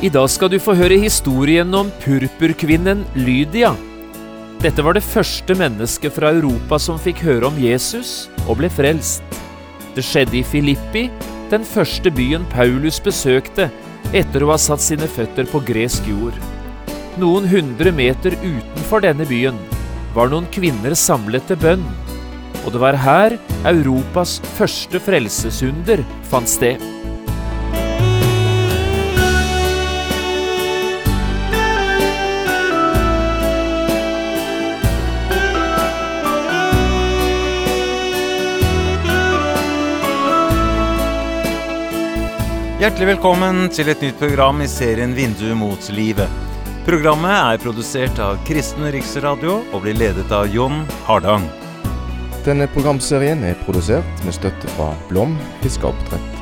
I dag skal du få høre historien om purpurkvinnen Lydia. Dette var det første mennesket fra Europa som fikk høre om Jesus og ble frelst. Det skjedde i Filippi, den første byen Paulus besøkte etter å ha satt sine føtter på gresk jord. Noen hundre meter utenfor denne byen var noen kvinner samlet til bønn, og det var her Europas første frelsesunder fant sted. Hjertelig velkommen til et nytt program i serien Vindu mot livet. Programmet er produsert av Kristen Riksradio og blir ledet av Jon Hardang. Denne programserien er produsert med støtte fra Blom fiskeoppdrett.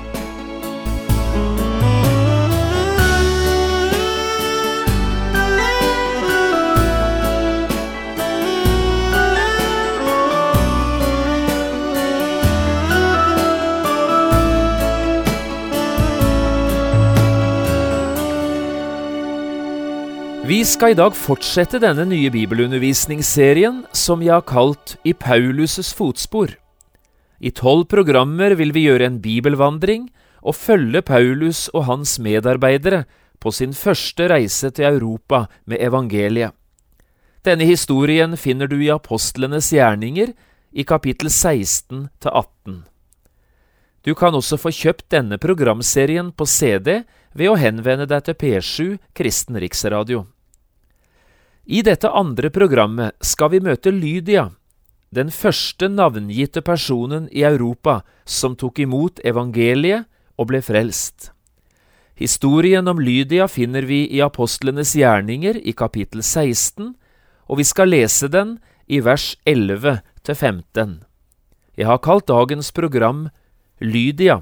Vi skal i dag fortsette denne nye bibelundervisningsserien som jeg har kalt I Paulus' fotspor. I tolv programmer vil vi gjøre en bibelvandring og følge Paulus og hans medarbeidere på sin første reise til Europa med evangeliet. Denne historien finner du i apostlenes gjerninger i kapittel 16 til 18. Du kan også få kjøpt denne programserien på CD ved å henvende deg til P7 Kristen Riksradio. I dette andre programmet skal vi møte Lydia, den første navngitte personen i Europa som tok imot evangeliet og ble frelst. Historien om Lydia finner vi i apostlenes gjerninger i kapittel 16, og vi skal lese den i vers 11 til 15. Jeg har kalt dagens program Lydia.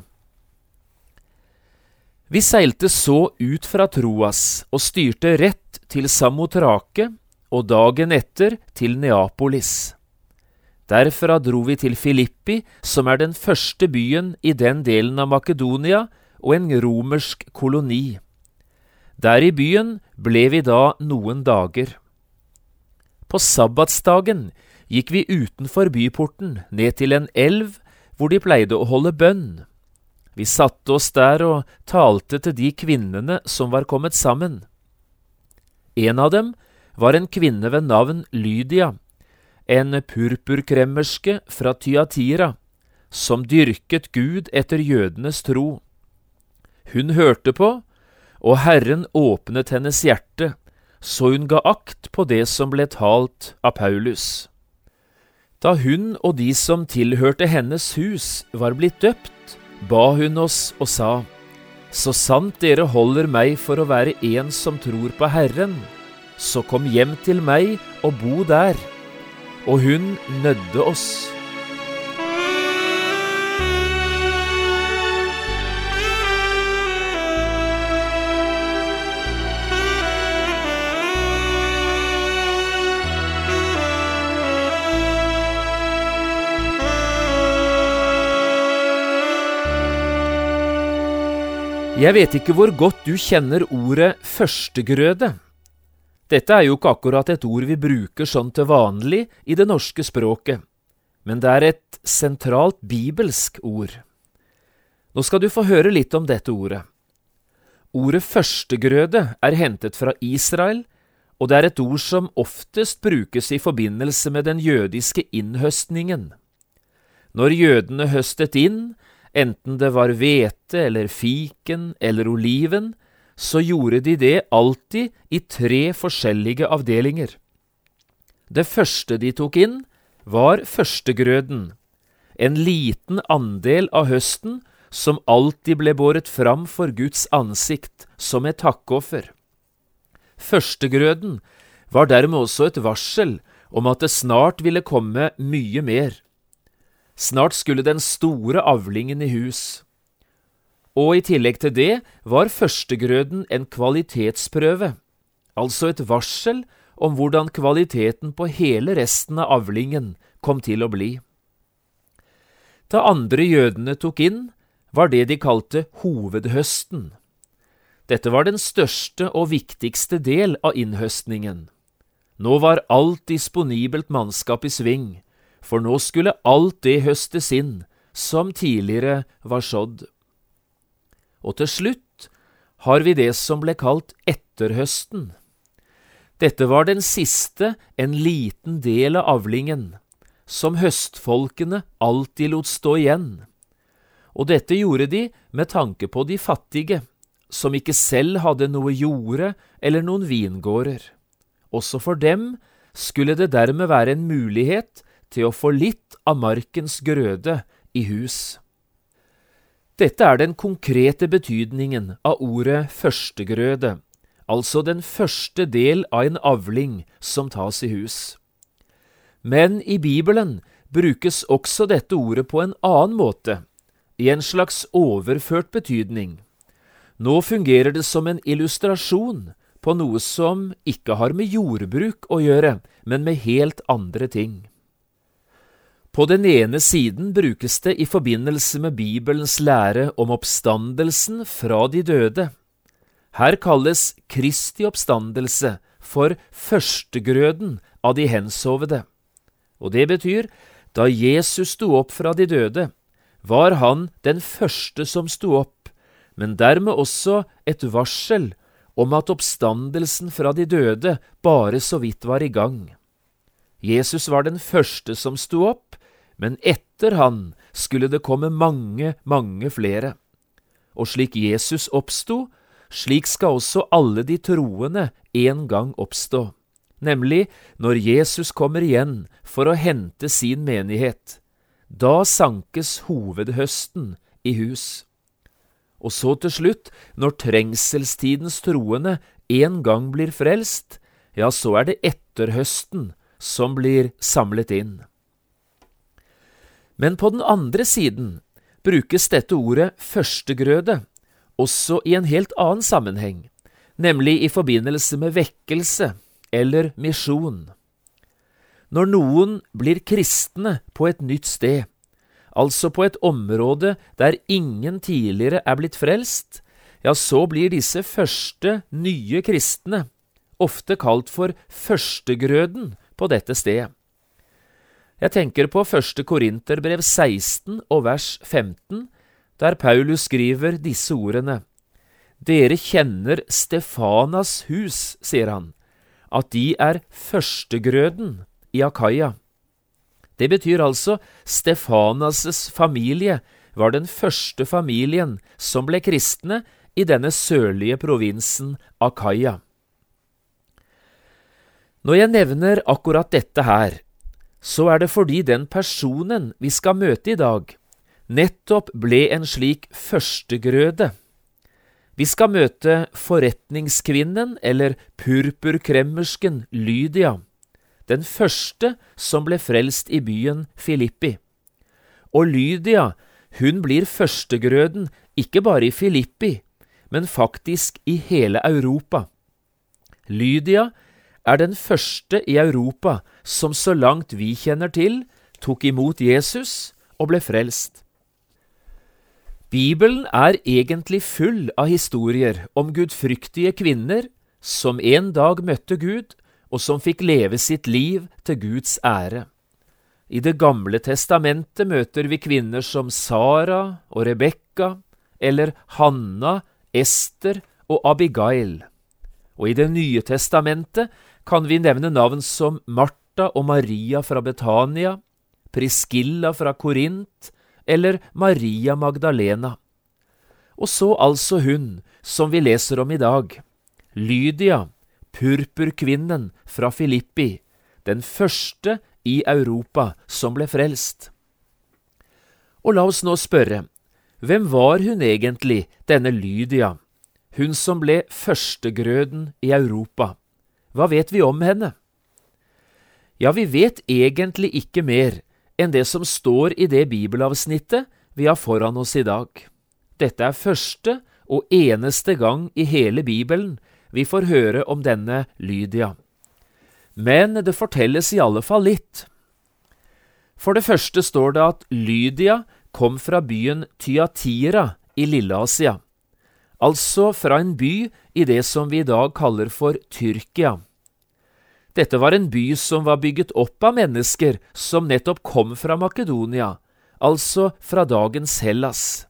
Vi seilte så ut fra Troas og styrte rett til Samotrake og dagen etter til Neapolis. Derfra dro vi til Filippi, som er den første byen i den delen av Makedonia og en romersk koloni. Der i byen ble vi da noen dager. På sabbatsdagen gikk vi utenfor byporten ned til en elv hvor de pleide å holde bønn. Vi satte oss der og talte til de kvinnene som var kommet sammen. En av dem var en kvinne ved navn Lydia, en purpurkremmerske fra Tyatira, som dyrket Gud etter jødenes tro. Hun hørte på, og Herren åpnet hennes hjerte, så hun ga akt på det som ble talt av Paulus. Da hun og de som tilhørte hennes hus var blitt døpt, ba hun oss og sa:" Så sant dere holder meg for å være en som tror på Herren, så kom hjem til meg og bo der. Og hun nødde oss. Jeg vet ikke hvor godt du kjenner ordet førstegrøde. Dette er jo ikke akkurat et ord vi bruker sånn til vanlig i det norske språket, men det er et sentralt bibelsk ord. Nå skal du få høre litt om dette ordet. Ordet førstegrøde er hentet fra Israel, og det er et ord som oftest brukes i forbindelse med den jødiske innhøstningen. Når jødene høstet inn, enten det var hvete eller fiken eller oliven, så gjorde de det alltid i tre forskjellige avdelinger. Det første de tok inn, var førstegrøden, en liten andel av høsten som alltid ble båret fram for Guds ansikt som et takkoffer. Førstegrøden var dermed også et varsel om at det snart ville komme mye mer. Snart skulle den store avlingen i hus. Og i tillegg til det var førstegrøden en kvalitetsprøve, altså et varsel om hvordan kvaliteten på hele resten av avlingen kom til å bli. Da andre jødene tok inn, var det de kalte hovedhøsten. Dette var den største og viktigste del av innhøstningen. Nå var alt disponibelt mannskap i sving, for nå skulle alt det høstes inn som tidligere var sådd. Og til slutt har vi det som ble kalt etterhøsten. Dette var den siste, en liten del av avlingen, som høstfolkene alltid lot stå igjen. Og dette gjorde de med tanke på de fattige, som ikke selv hadde noe jorde eller noen vingårder. Også for dem skulle det dermed være en mulighet til å få litt av markens grøde i hus. Dette er den konkrete betydningen av ordet førstegrøde, altså den første del av en avling som tas i hus. Men i Bibelen brukes også dette ordet på en annen måte, i en slags overført betydning. Nå fungerer det som en illustrasjon på noe som ikke har med jordbruk å gjøre, men med helt andre ting. På den ene siden brukes det i forbindelse med Bibelens lære om oppstandelsen fra de døde. Her kalles Kristi oppstandelse for førstegrøden av de hensovede. Og det betyr, da Jesus sto opp fra de døde, var han den første som sto opp men dermed også et varsel om at oppstandelsen fra de døde bare så vidt var i gang. Jesus var den første som sto opp, men etter han skulle det komme mange, mange flere. Og slik Jesus oppsto, slik skal også alle de troende en gang oppstå, nemlig når Jesus kommer igjen for å hente sin menighet. Da sankes hovedhøsten i hus. Og så til slutt, når trengselstidens troende en gang blir frelst, ja, så er det etterhøsten som blir samlet inn. Men på den andre siden brukes dette ordet førstegrøde også i en helt annen sammenheng, nemlig i forbindelse med vekkelse eller misjon. Når noen blir kristne på et nytt sted, altså på et område der ingen tidligere er blitt frelst, ja, så blir disse første nye kristne ofte kalt for førstegrøden på dette stedet. Jeg tenker på første Korinterbrev 16 og vers 15, der Paulus skriver disse ordene. Dere kjenner Stefanas hus, sier han, at de er førstegrøden i Akaya. Det betyr altså Stefanas' familie var den første familien som ble kristne i denne sørlige provinsen Akaya. Når jeg nevner akkurat dette her, så er det fordi den personen vi skal møte i dag, nettopp ble en slik førstegrøde. Vi skal møte forretningskvinnen, eller purpurkremmersken Lydia den første som ble frelst i byen Filippi. Og Lydia, hun blir førstegrøden ikke bare i Filippi, men faktisk i hele Europa. Lydia er den første i Europa som så langt vi kjenner til, tok imot Jesus og ble frelst. Bibelen er egentlig full av historier om gudfryktige kvinner som en dag møtte Gud og som fikk leve sitt liv til Guds ære. I Det gamle testamentet møter vi kvinner som Sara og Rebekka, eller Hanna, Ester og Abigail. Og i Det nye testamentet kan vi nevne navn som Martha og Maria fra Betania, Priskilla fra Korint eller Maria Magdalena. Og så altså hun som vi leser om i dag, Lydia, purpurkvinnen fra Filippi, den første i Europa som ble frelst. Og la oss nå spørre, hvem var hun egentlig, denne Lydia, hun som ble førstegrøden i Europa? Hva vet vi om henne? Ja, vi vet egentlig ikke mer enn det som står i det bibelavsnittet vi har foran oss i dag. Dette er første og eneste gang i hele Bibelen vi får høre om denne Lydia. Men det fortelles i alle fall litt. For det første står det at Lydia kom fra byen Tyatira i Lilleasia, altså fra en by i det som vi i dag kaller for Tyrkia. Dette var en by som var bygget opp av mennesker som nettopp kom fra Makedonia, altså fra dagens Hellas.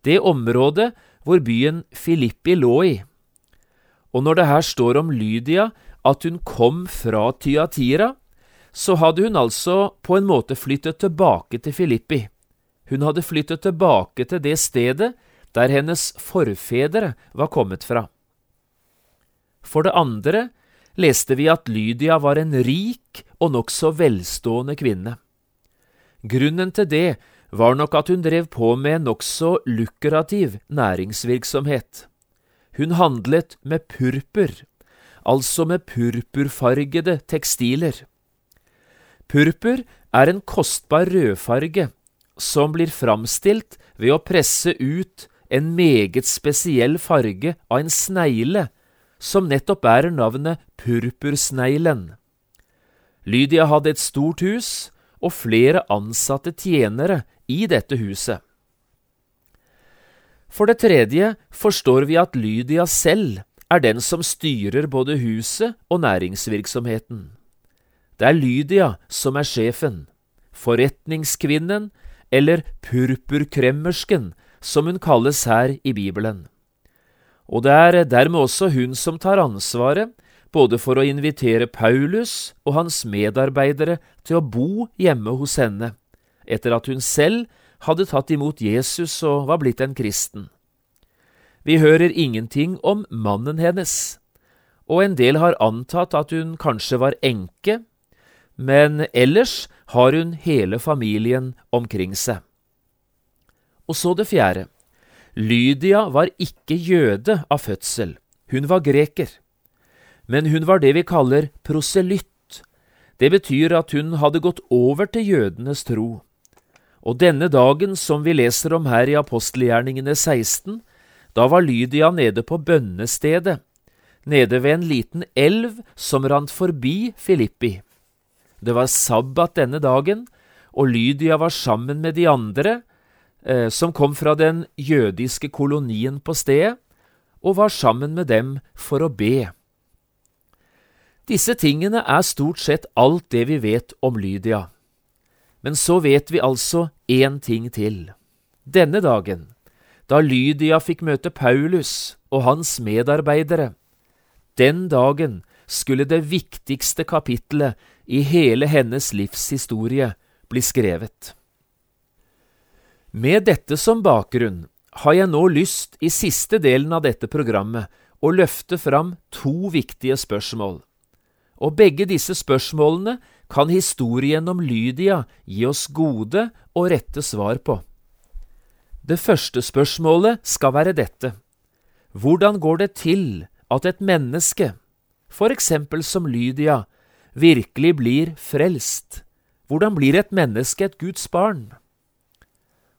Det området hvor byen Filippi lå i. Og når det her står om Lydia at hun kom fra Tyatira, så hadde hun altså på en måte flyttet tilbake til Filippi. Hun hadde flyttet tilbake til det stedet der hennes forfedre var kommet fra. For det andre leste vi at Lydia var en rik og nokså velstående kvinne. Grunnen til det var nok at hun drev på med nokså lukrativ næringsvirksomhet. Hun handlet med purpur, altså med purpurfargede tekstiler. Purpur er en kostbar rødfarge som blir framstilt ved å presse ut en meget spesiell farge av en snegle som nettopp bærer navnet purpursneglen. Lydia hadde et stort hus og flere ansatte tjenere i dette huset. For det tredje forstår vi at Lydia selv er den som styrer både huset og næringsvirksomheten. Det er Lydia som er sjefen, forretningskvinnen, eller purpurkremmersken, som hun kalles her i Bibelen og det er dermed også hun som tar ansvaret både for å invitere Paulus og hans medarbeidere til å bo hjemme hos henne, etter at hun selv hadde tatt imot Jesus og var blitt en kristen. Vi hører ingenting om mannen hennes, og en del har antatt at hun kanskje var enke, men ellers har hun hele familien omkring seg. Og så det fjerde. Lydia var ikke jøde av fødsel, hun var greker. Men hun var det vi kaller proselytt. Det betyr at hun hadde gått over til jødenes tro. Og denne dagen som vi leser om her i apostelgjerningene 16, da var Lydia nede på bønnestedet, nede ved en liten elv som rant forbi Filippi. Det var sabbat denne dagen, og Lydia var sammen med de andre som kom fra den jødiske kolonien på stedet, og var sammen med dem for å be. Disse tingene er stort sett alt det vi vet om Lydia. Men så vet vi altså én ting til. Denne dagen, da Lydia fikk møte Paulus og hans medarbeidere, den dagen skulle det viktigste kapitlet i hele hennes livshistorie bli skrevet. Med dette som bakgrunn har jeg nå lyst i siste delen av dette programmet å løfte fram to viktige spørsmål. Og begge disse spørsmålene kan historien om Lydia gi oss gode og rette svar på. Det første spørsmålet skal være dette. Hvordan går det til at et menneske, for eksempel som Lydia, virkelig blir frelst? Hvordan blir et menneske et Guds barn?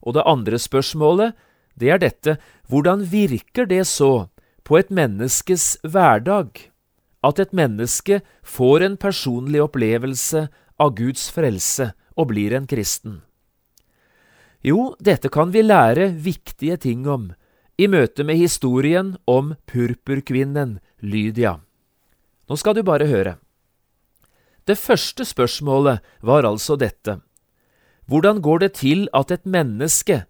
Og det andre spørsmålet, det er dette, hvordan virker det så på et menneskes hverdag at et menneske får en personlig opplevelse av Guds frelse og blir en kristen? Jo, dette kan vi lære viktige ting om i møte med historien om purpurkvinnen Lydia. Nå skal du bare høre. Det første spørsmålet var altså dette. Hvordan går det til at et menneske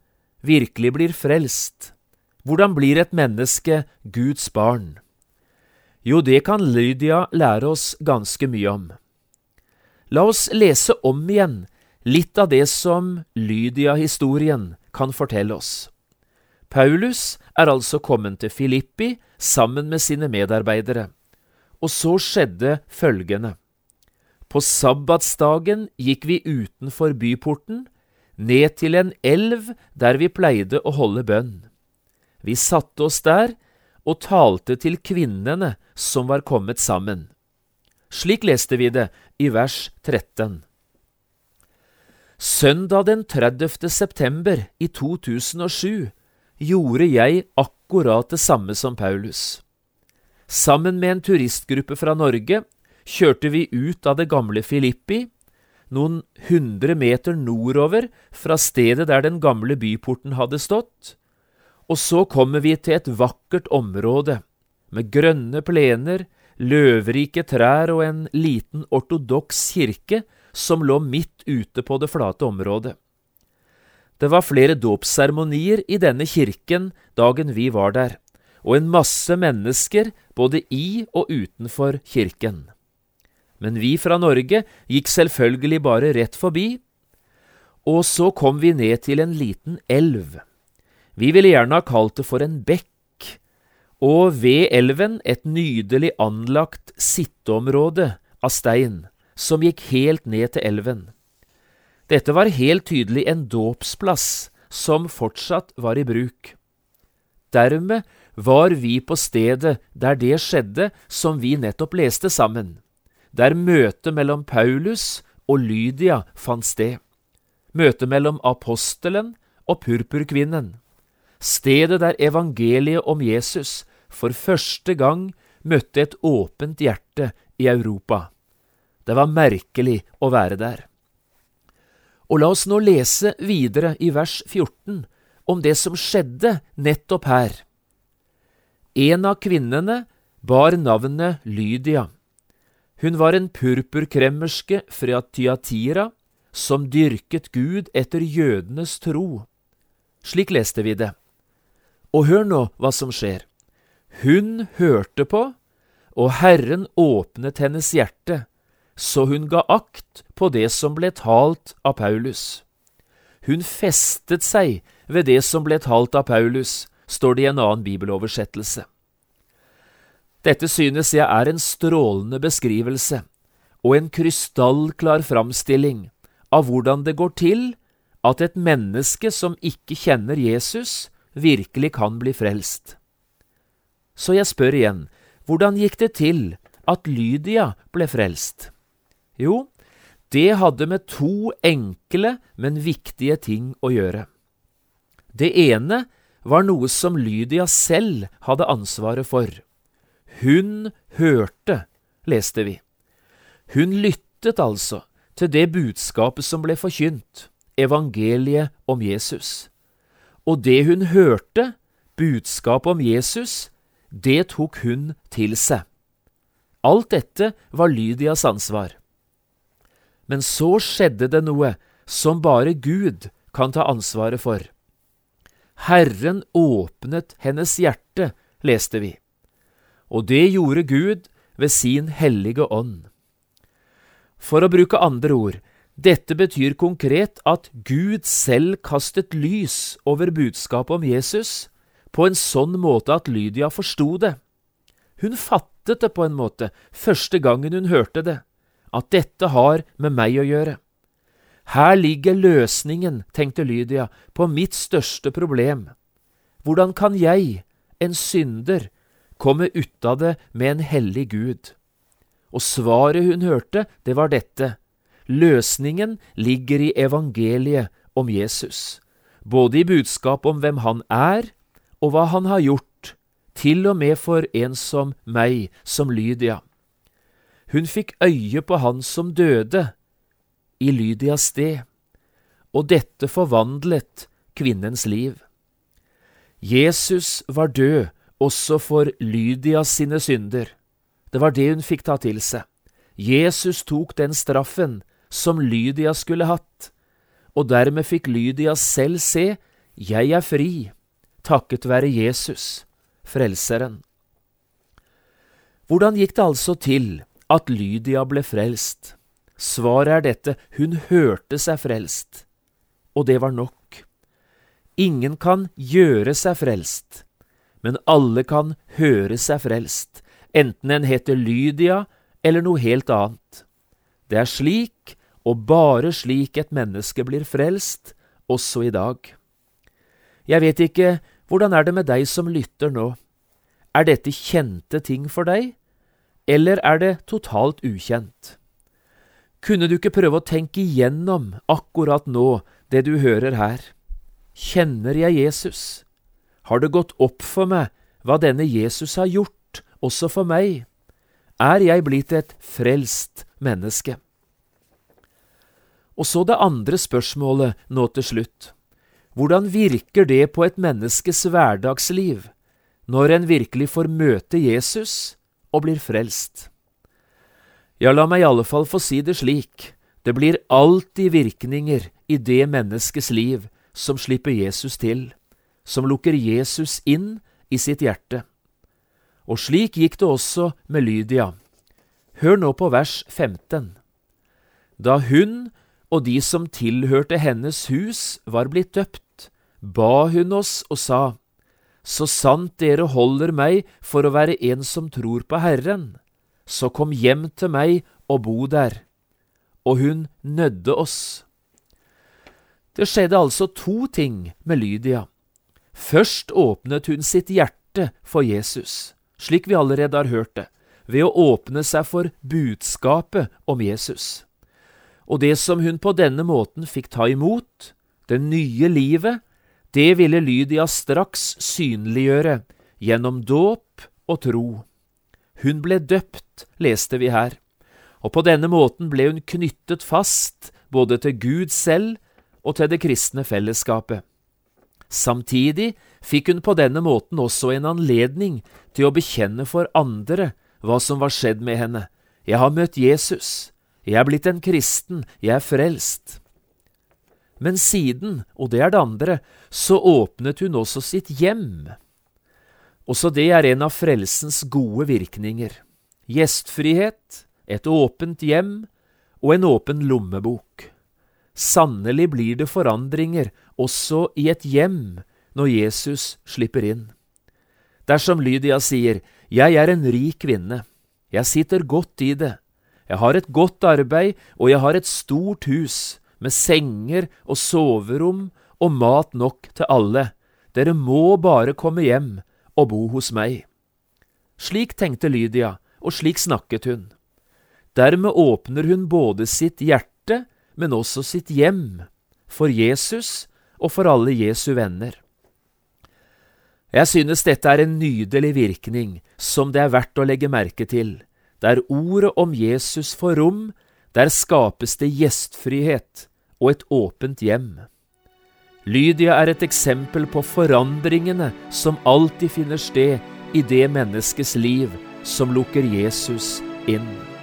virkelig blir frelst? Hvordan blir et menneske Guds barn? Jo, det kan Lydia lære oss ganske mye om. La oss lese om igjen litt av det som Lydia-historien kan fortelle oss. Paulus er altså kommet til Filippi sammen med sine medarbeidere, og så skjedde følgende. På sabbatsdagen gikk vi utenfor byporten, ned til en elv der vi pleide å holde bønn. Vi satte oss der og talte til kvinnene som var kommet sammen. Slik leste vi det i vers 13. Søndag den 30. september i 2007 gjorde jeg akkurat det samme som Paulus. Sammen med en turistgruppe fra Norge kjørte vi ut av det gamle Filippi, noen hundre meter nordover fra stedet der den gamle byporten hadde stått, Og så kommer vi til et vakkert område med grønne plener, løvrike trær og en liten ortodoks kirke som lå midt ute på det flate området. Det var flere dåpsseremonier i denne kirken dagen vi var der, og en masse mennesker både i og utenfor kirken. Men vi fra Norge gikk selvfølgelig bare rett forbi, og så kom vi ned til en liten elv. Vi ville gjerne ha kalt det for en bekk, og ved elven et nydelig anlagt sitteområde av stein som gikk helt ned til elven. Dette var helt tydelig en dåpsplass som fortsatt var i bruk. Dermed var vi på stedet der det skjedde som vi nettopp leste sammen, der møtet mellom Paulus og Lydia fant sted, møtet mellom apostelen og purpurkvinnen, stedet der evangeliet om Jesus for første gang møtte et åpent hjerte i Europa. Det var merkelig å være der. Og la oss nå lese videre i vers 14 om det som skjedde nettopp her. En av kvinnene bar navnet Lydia. Hun var en purpurkremmerske fra Tyatira som dyrket Gud etter jødenes tro. Slik leste vi det. Og hør nå hva som skjer. Hun hørte på, og Herren åpnet hennes hjerte så hun ga akt på det som ble talt av Paulus. Hun festet seg ved det som ble talt av Paulus, står det i en annen bibeloversettelse. Dette synes jeg er en strålende beskrivelse og en krystallklar framstilling av hvordan det går til at et menneske som ikke kjenner Jesus, virkelig kan bli frelst. Så jeg spør igjen, hvordan gikk det til at Lydia ble frelst? Jo, det hadde med to enkle, men viktige ting å gjøre. Det ene var noe som Lydia selv hadde ansvaret for. Hun hørte, leste vi. Hun lyttet altså til det budskapet som ble forkynt, evangeliet om Jesus. Og det hun hørte, budskapet om Jesus, det tok hun til seg. Alt dette var Lydias ansvar. Men så skjedde det noe som bare Gud kan ta ansvaret for. Herren åpnet hennes hjerte, leste vi, og det gjorde Gud ved sin hellige ånd. For å bruke andre ord, dette betyr konkret at Gud selv kastet lys over budskapet om Jesus på en sånn måte at Lydia forsto det. Hun fattet det på en måte første gangen hun hørte det at dette har med meg å gjøre. Her ligger løsningen, tenkte Lydia, på mitt største problem. Hvordan kan jeg, en synder, komme ut av det med en hellig Gud? Og svaret hun hørte, det var dette. Løsningen ligger i evangeliet om Jesus, både i budskapet om hvem han er, og hva han har gjort, til og med for en som meg, som Lydia. Hun fikk øye på han som døde, i Lydias sted, og dette forvandlet kvinnens liv. Jesus var død også for Lydia sine synder. Det var det hun fikk ta til seg. Jesus tok den straffen som Lydia skulle hatt, og dermed fikk Lydia selv se jeg er fri, takket være Jesus, Frelseren. Hvordan gikk det altså til at Lydia ble frelst. Svaret er dette, hun hørte seg frelst, og det var nok. Ingen kan gjøre seg frelst, men alle kan høre seg frelst, enten en heter Lydia eller noe helt annet. Det er slik, og bare slik, et menneske blir frelst, også i dag. Jeg vet ikke, hvordan er det med deg som lytter nå? Er dette kjente ting for deg? eller er det totalt ukjent? Kunne du ikke prøve å tenke igjennom akkurat nå det du hører her? Kjenner jeg Jesus? Har det gått opp for meg hva denne Jesus har gjort, også for meg? Er jeg blitt et frelst menneske? Og så det andre spørsmålet nå til slutt. Hvordan virker det på et menneskes hverdagsliv når en virkelig får møte Jesus og blir frelst? Ja, la meg i alle fall få si det slik, det blir alltid virkninger i det menneskes liv som slipper Jesus til, som lukker Jesus inn i sitt hjerte. Og slik gikk det også med Lydia. Hør nå på vers 15. Da hun og de som tilhørte hennes hus var blitt døpt, ba hun oss og sa, Så sant dere holder meg for å være en som tror på Herren, så kom hjem til meg og bo der. Og hun nødde oss. Det skjedde altså to ting med Lydia. Først åpnet hun sitt hjerte for Jesus, slik vi allerede har hørt det, ved å åpne seg for budskapet om Jesus. Og det som hun på denne måten fikk ta imot, det nye livet, det ville Lydia straks synliggjøre gjennom dåp og tro. Hun ble døpt, leste vi her, og på denne måten ble hun knyttet fast både til Gud selv og til det kristne fellesskapet. Samtidig fikk hun på denne måten også en anledning til å bekjenne for andre hva som var skjedd med henne. Jeg har møtt Jesus, jeg er blitt en kristen, jeg er frelst. Men siden, og det er det andre, så åpnet hun også sitt hjem. Også det er en av frelsens gode virkninger. Gjestfrihet, et åpent hjem og en åpen lommebok. Sannelig blir det forandringer også i et hjem når Jesus slipper inn. Dersom Lydia sier, Jeg er en rik kvinne, jeg sitter godt i det, jeg har et godt arbeid og jeg har et stort hus, med senger og soverom og mat nok til alle. Dere må bare komme hjem og bo hos meg. Slik tenkte Lydia, og slik snakket hun. Dermed åpner hun både sitt hjerte, men også sitt hjem, for Jesus og for alle Jesu venner. Jeg synes dette er en nydelig virkning som det er verdt å legge merke til. Der ordet om Jesus får rom, der skapes det gjestfrihet, og et åpent hjem. Lydia er et eksempel på forandringene som alltid finner sted i det menneskes liv som lukker Jesus inn.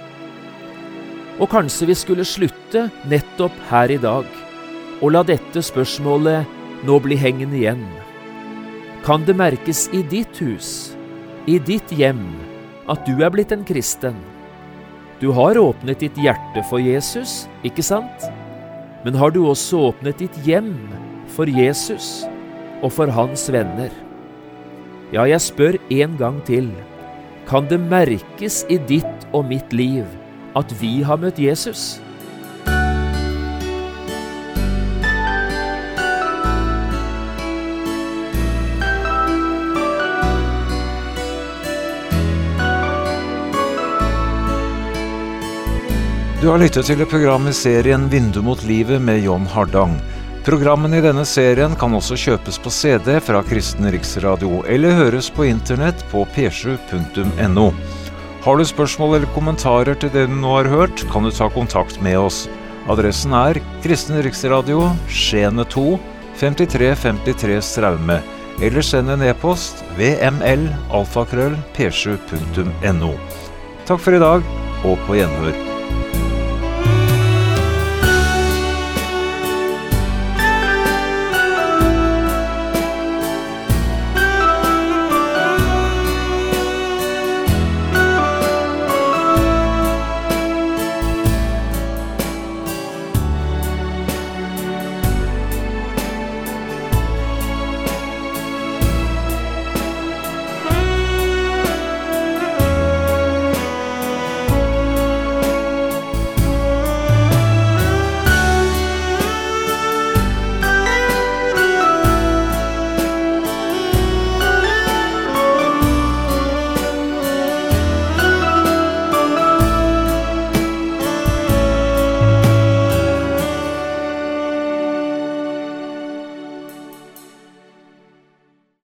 Og kanskje vi skulle slutte nettopp her i dag, og la dette spørsmålet nå bli hengende igjen. Kan det merkes i ditt hus, i ditt hjem, at du er blitt en kristen? Du har åpnet ditt hjerte for Jesus, ikke sant? Men har du også åpnet ditt hjem for Jesus og for hans venner? Ja, jeg spør en gang til. Kan det merkes i ditt og mitt liv at vi har møtt Jesus? Du har lyttet til et program i serien Vindu mot livet med John Hardang. Programmene i denne serien kan også kjøpes på CD fra Kristen Riksradio, eller høres på internett på p7.no. Har du spørsmål eller kommentarer til det du nå har hørt, kan du ta kontakt med oss. Adressen er Kristen Riksradio, Skiene 2, 5353 Straume. Eller send en e-post vml alfakrøll p7.no. Takk for i dag, og på gjenhør.